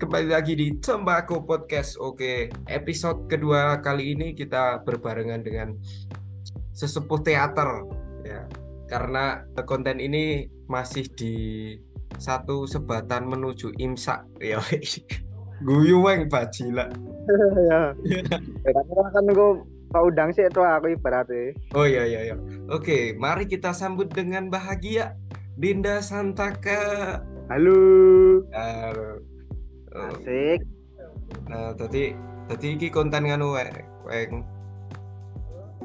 kembali lagi di Tembako Podcast. Oke, episode kedua kali ini kita berbarengan dengan sesepuh teater ya. Karena konten ini masih di satu sebatan menuju imsak ya. Guyu weng bajila. ya. Karena kan gue kau udang sih itu aku ibaratnya. Oh iya iya iya. Oke, mari kita sambut dengan bahagia Dinda Santaka. Halo. Uh, Asik. Nah, tadi tadi iki konten nganu weng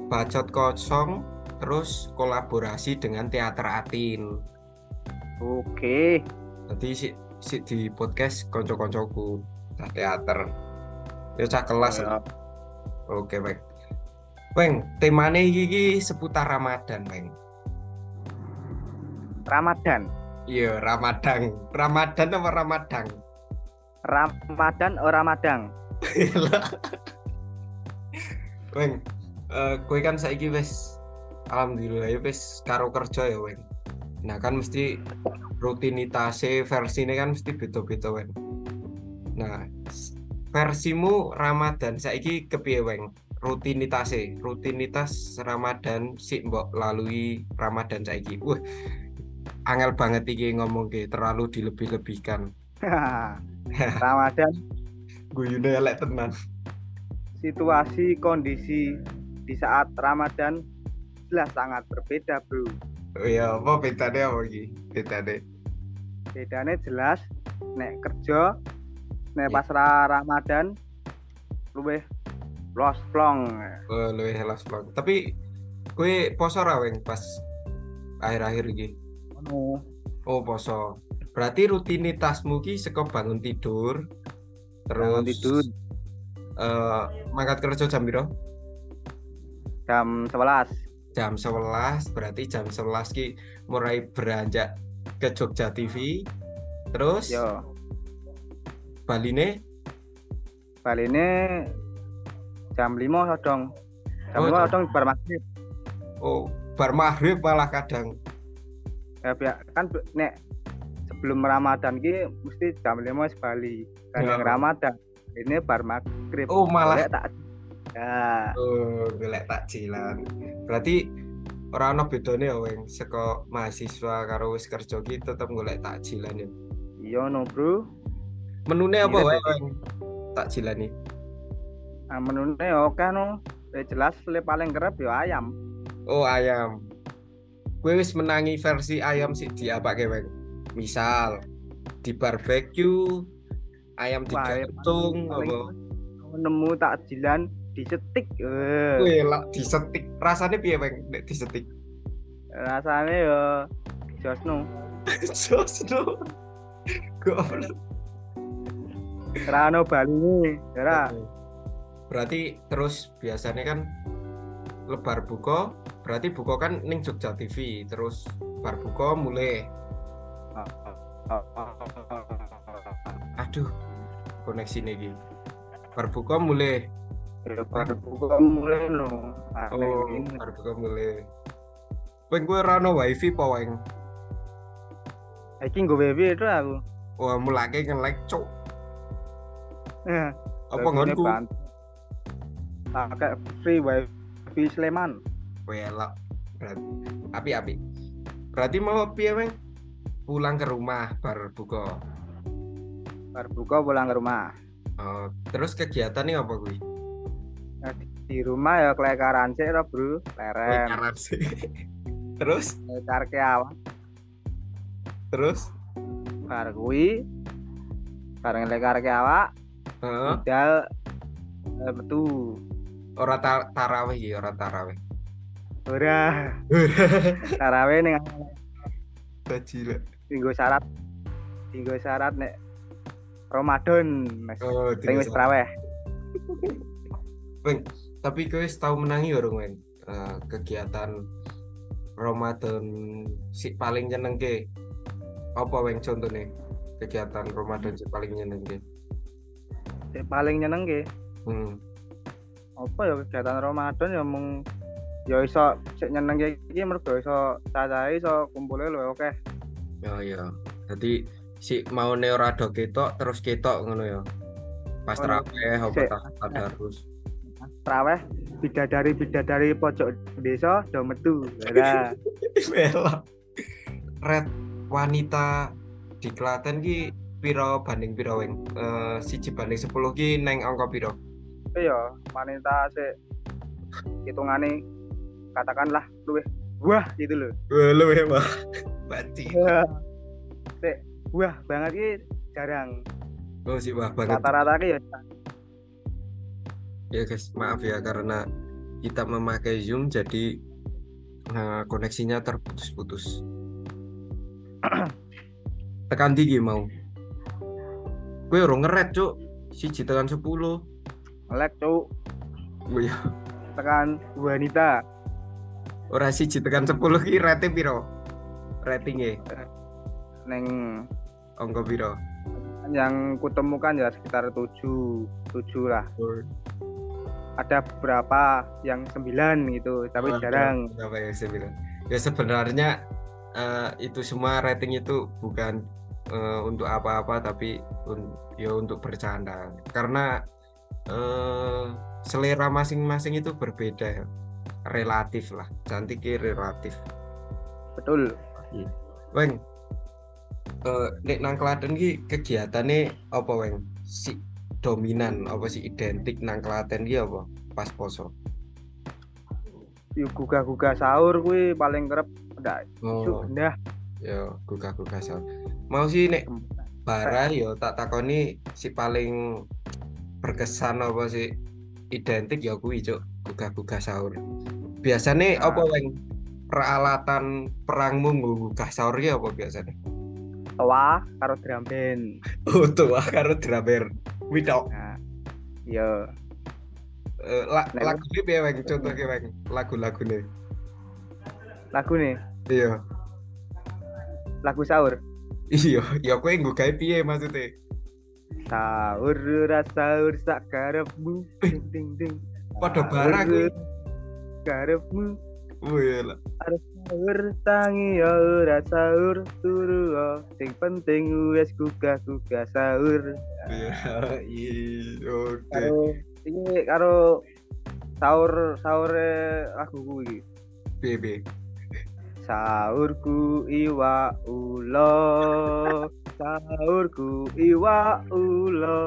bacot kosong terus kolaborasi dengan teater Atin. Oke. Tadi si, si di podcast konco-koncoku nah, teater. Ya cah kelas. Ya. Oke, Weng. Weng, temane iki seputar Ramadan, Weng. Ramadan. Iya, Ramadan. Ramadan apa Ramadan? Ramadan oh Ramadan. Weng, eh kowe kan saiki wis alhamdulillah ya wis karo kerja ya, Weng. Nah, kan mesti rutinitasnya versinya kan mesti beda-beda, Weng. Nah, versimu Ramadan saiki kepiye, Weng? Rutinitasnya, rutinitas Ramadan sik mbok lalui Ramadan saiki. Wah, angel banget iki ngomong ke terlalu dilebih-lebihkan. Ramadan Guyune elek tenan. situasi kondisi di saat Ramadan jelas sangat berbeda, Bro. Oh iya, apa bedanya apa iki? Bedanya. Bedanya jelas nek kerja Iya. nek pas ra Ramadan luwih los plong. Oh, luwih helas blog. Tapi kue poso ra pas akhir-akhir iki. Ngono. Oh, poso. Berarti rutinitasmu ki saka bangun tidur terus Bangun tidur. eh mangkat kerja jam piro? Jam 11. Jam 11, berarti jam 11 ki mulai beranjak ke Jogja TV. Terus Yo, baline baline jam 5 sodong. Jam Oh, 5 jam- sodong bar maghrib. oh bar maghrib malah kadang. Ya, biar kan nek sebelum Ramadan ki mesti jam 5 wis bali. Kan Ya. yang Ramadan ini bar maghrib. Oh, malah Golek tak ya Oh, golek takjilan. Berarti ora ana bedane ya weng saka mahasiswa karo wis kerja ki tetep golek takjilan ya. iya no bro Menune apa wae weng takjilan nih? nah, menune ya oke no Ya jelas le paling kerap ya ayam Oh, ayam. Gue wis menangi versi ayam sih diapake weng. Misal di barbeque ayam ya, digantung apa? nemu takjilan dicetik eh Wih, lah disetik. Rasanya piye nek disetik? rasanya ya jos no Jos no. Goblok. rano bali nih ya Berarti terus biasanya kan lebar buka, berarti buka kan ning Jogja TV, terus bar buka mulai. Aduh koneksi nih bar buka mulai. Baru buka mulai no oh bar buka mulai. Weng gue rano wifi po weng Iki gue baby itu aku. Wah mulake nge-like cok Eh, apa ngonku? pakai free wifi Sleman Welak berarti api api. Berarti mau piye weng pulang ke rumah bar buka. Baru buka pulang ke rumah. Oh, terus kegiatannya apa gue? Nah, di- di rumah ya kelekaran sih lo bro. Sih. terus, lekar ke awak. Terus, bar kuwi bareng lekar ke awak. Heeh. budal eh, metu. Ora tar tarawih ya, ora tarawih. Ora tarawih ning Bajila. tinggo syarat tinggo syarat nek Ramadan Mas. Oh, Sing tiga wis Weng, tapi kowe wis tau menangi ya, Weng. Eh, kegiatan Ramadan si paling nyenengke. Apa weng contohnya? Kegiatan Ramadan si paling nyenengke. Sing paling nyenengke Hmm. apa ya kegiatan Ramadan ya mung ya iso sik nyenengke iki mergo iso cacahe iso kumpule lho oke Ya ya. Jadi si mau ora do ketok terus ketok ngono ya. Pas Oh, traweh apa sik. ta- tadarus. Traweh bidadari bidadari pojok desa do metu. Mela. Red wanita di Klaten ki piro banding piro weng? Eh siji banding 10 ki neng angka piro? itu ya wanita sih hitungane katakanlah luwih wah gitu loh. Wah, lu ya, Bang. Baci. Sik wah banget ki jarang. Oh, sih wah banget. Rata-rata ya Ya guys, maaf ya karena kita memakai Zoom jadi eh, koneksinya terputus-putus. tekan tinggi mau. Gue urung ngeret, Cuk. Siji tekan 10. melek cuk tekan wanita Ora siji tekan 10 ki rate piro? Ratingnya neng angka piro? yang kutemukan ya sekitar tujuh tujuh lah ada beberapa yang sembilan gitu tapi Oh, jarang Apa ya saya bilang? Ya sebenarnya eh, itu semua rating itu bukan eh, untuk apa-apa tapi un- ya untuk bercanda. Karena eh, selera masing-masing itu berbeda ya. Relatif lah. Cantik ki relatif. betul Weng. Eh nek nang Klaten ki kegiatane apa weng? Si dominan apa sih identik nang Klaten ki apa? Pas poso. yuk gugah-gugah sahur kuwi paling kerep ndak isu Oh. ya gugah-gugah sahur. Mau sih nek bara yo tak takoni si paling berkesan apa sih identik ya kuwi cuk gugah-gugah sahur. Biasane Nah. apa weng peralatan perangmu nggo sahur ki apa biasane? toa karo drum band Oh tua karo dramer. Kuwi tok. nah ya la, Nek- lagu ini piye weng contohnya weng lagu-lagune. lagu nih Iya. lagu sahur Iya, ya kowe nggo gawe piye maksudnya? sahur ora sahur sak karepmu Eh, ding ding ding Padha Sahur barang. Karepmu Oh iya lah. sahur tangi ya ora sahur turu ya. sing penting wis gugah-gugah sahur Iya, iya, oke. iki karo sahur sahur lagu kuwi Piye piye? sahurku iwa ulo sahurku iwa ulo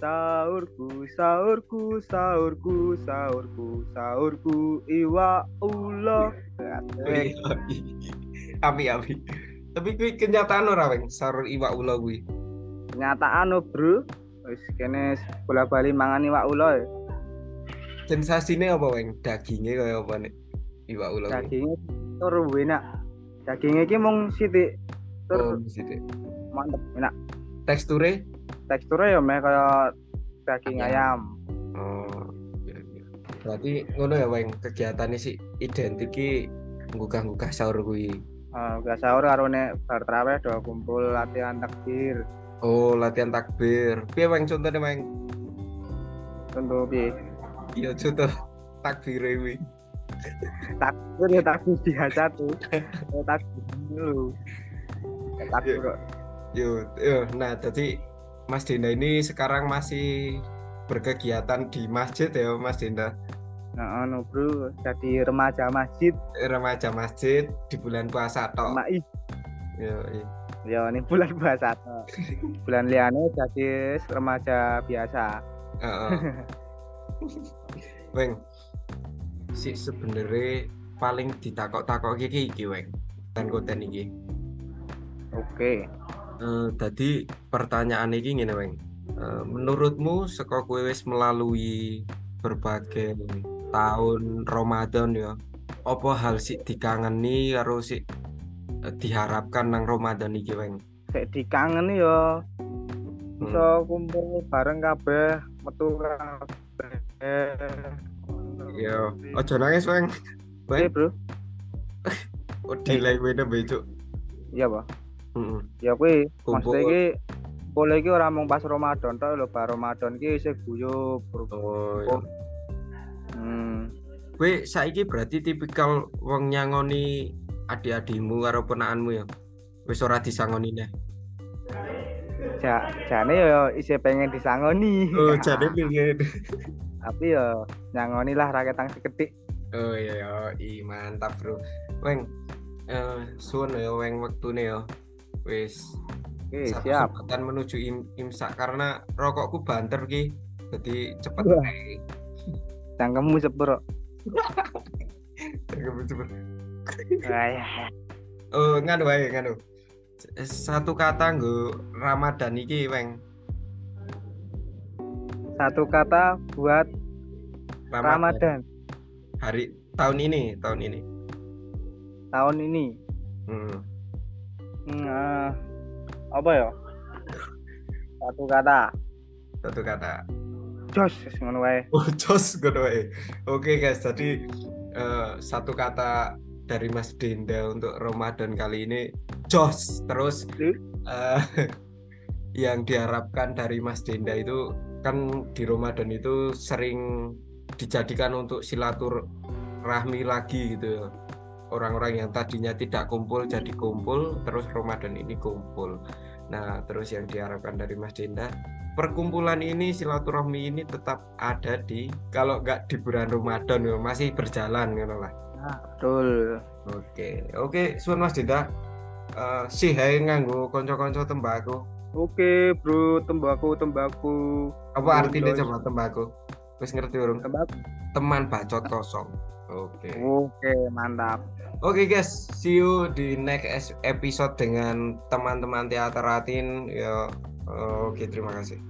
sahurku sahurku sahurku sahurku sahurku iwa ulo Asik. Iya, Api api. Tapi kuwi kenyataan ora weng sarur iwak ula kuwi. kenyataan bro wis kene bola bali mangan iwak ulo ya. Sensasine apa weng? Dagingnya kaya apa iwak ula kuwi? dagingnya tur enak dagingnya iki mung sithik Oh, tur mesti deh. mantep enak Teksture? Teksturnya ya meh kaya daging Ayam. ayam Oh, iya, iya. Berarti ngono ya weng kegiatannya sih identik ki nggugah-nggugah sahur kuwi. Uh, gak sahur karo nek bar traweh do kumpul latihan takbir Oh, latihan takbir. Piye weng contohnya weng? tentu piye Iya contoh takbir kuwi. takbir ya takbir biasa tuh takbir dulu Ya, takbir kok Yo, yo, nah jadi Mas Dinda ini sekarang masih berkegiatan di masjid ya Mas Dinda. nah anu bro jadi remaja masjid Remaja masjid di bulan puasa tok. mai Yo, iya. ya ini bulan puasa toh. bulan liane jadi remaja biasa Heeh. Weng, si sebenarnya paling ditakok-takok iki iki weng. Konten iki. oke Eh, tadi pertanyaan ini ngene weng. Eh, menurutmu saka kowe wis melalui berbagai tahun Ramadan ya, apa hal sih dikangeni karo sih eh, diharapkan nang Ramadan iki weng? kayak dikangen ya Hmm. bisa kumpul bareng kabeh metu kabeh Ya, ojo nangis weng. Oke Weng, bro oh delay kowe nembe cuk. iya pak Heeh. ya kuwi maksudnya iki boleh iki ora mung pas Ramadan tok lho bar Ramadan iki isih guyub Oh, ya. hmm. Kowe saiki berarti tipikal wong nyangoni adik-adikmu karo ponakanmu ya. Wis ora disangoni neh. ja, jane yo isih pengen disangoni. Oh, jadi pengen. Tapi yo nyangoni lah rakyat tang seketik. Oh iya, iya, i mantap bro. Weng, eh suwun ya weng wektune ya. Wis Oke, satu siap. kesempatan menuju im imsak karena rokokku banter ki. Jadi cepet Wah. ae. Cangkemmu sepuro. Cepet, cepet. Wah, Oh, nganu wae, nganu. Satu kata nggo Ramadan iki, Weng. Satu kata buat Ramadan Hari tahun ini, tahun ini. tahun ini. Hmm. Eh, apa ya? Satu kata. Satu kata. Jos, ngono wae. Oh, jos ngono wae. Oke, guys. Jadi eh, satu kata dari Mas Denda untuk Ramadan kali ini jos. Terus eh, yang diharapkan dari Mas Denda itu kan di Ramadan itu sering dijadikan untuk silaturahmi lagi gitu orang-orang yang tadinya tidak kumpul jadi kumpul terus Ramadan ini kumpul. Nah terus yang diharapkan dari Mas Denda perkumpulan ini silaturahmi ini tetap ada di kalau nggak di bulan Ramadan ya, masih berjalan gitu lah. Nah, betul. oke oke suun Mas Denda Eh sih hai nganggo konco-konco tembakau Oke, Bro, tembakau tembakau. apa artinya coba tembakau wis ngerti urung? Tembakau. teman bacot kosong oke. Oke, mantap. oke guys. See you di next episode dengan teman-teman teater Atin. Ya oke terima kasih